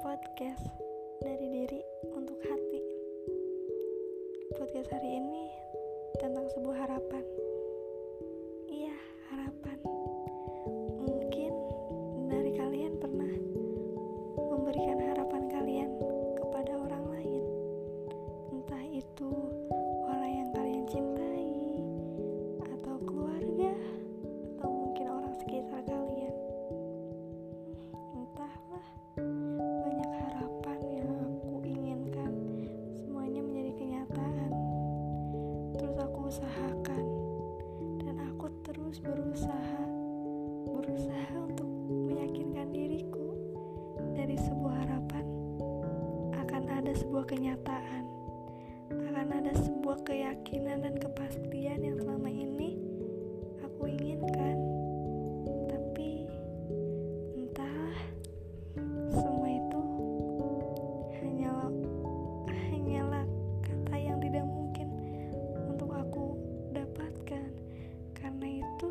podcast dari diri untuk hati. Podcast hari ini ada sebuah kenyataan. Akan ada sebuah keyakinan dan kepastian yang selama ini aku inginkan. Tapi entahlah semua itu hanyalah hanyalah kata yang tidak mungkin untuk aku dapatkan. Karena itu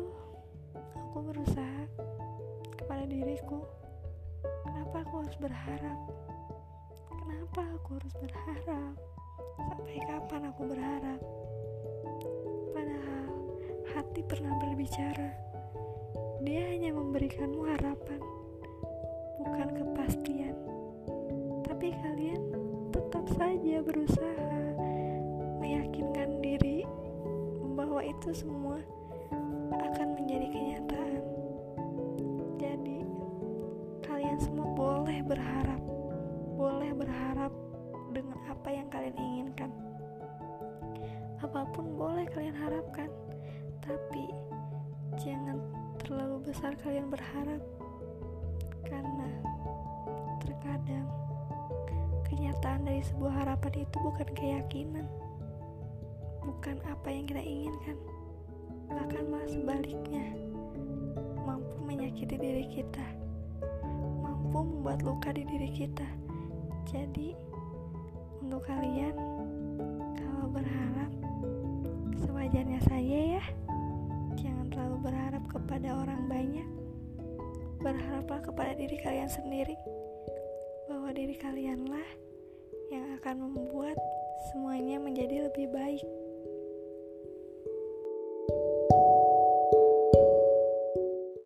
aku berusaha kepada diriku kenapa aku harus berharap kenapa aku harus berharap? Sampai kapan aku berharap? Padahal hati pernah berbicara. Dia hanya memberikanmu harapan bukan kepastian. Tapi kalian tetap saja berusaha meyakinkan diri bahwa itu semua akan menjadi kenyataan. Jadi, kalian semua boleh berharap, boleh berharap dengan apa yang kalian inginkan. Apa pun boleh kalian harapkan, tapi jangan terlalu besar kalian berharap, karena terkadang kenyataan dari sebuah harapan itu bukan keyakinan, bukan apa yang kita inginkan, bahkan malah sebaliknya, mampu menyakiti diri kita, mampu membuat luka di diri kita. Jadi, untuk kalian, kalau berharap, sewajarnya saja ya. Jangan terlalu berharap kepada orang banyak. Berharaplah kepada diri kalian sendiri bahwa diri kalianlah yang akan membuat semuanya menjadi lebih baik.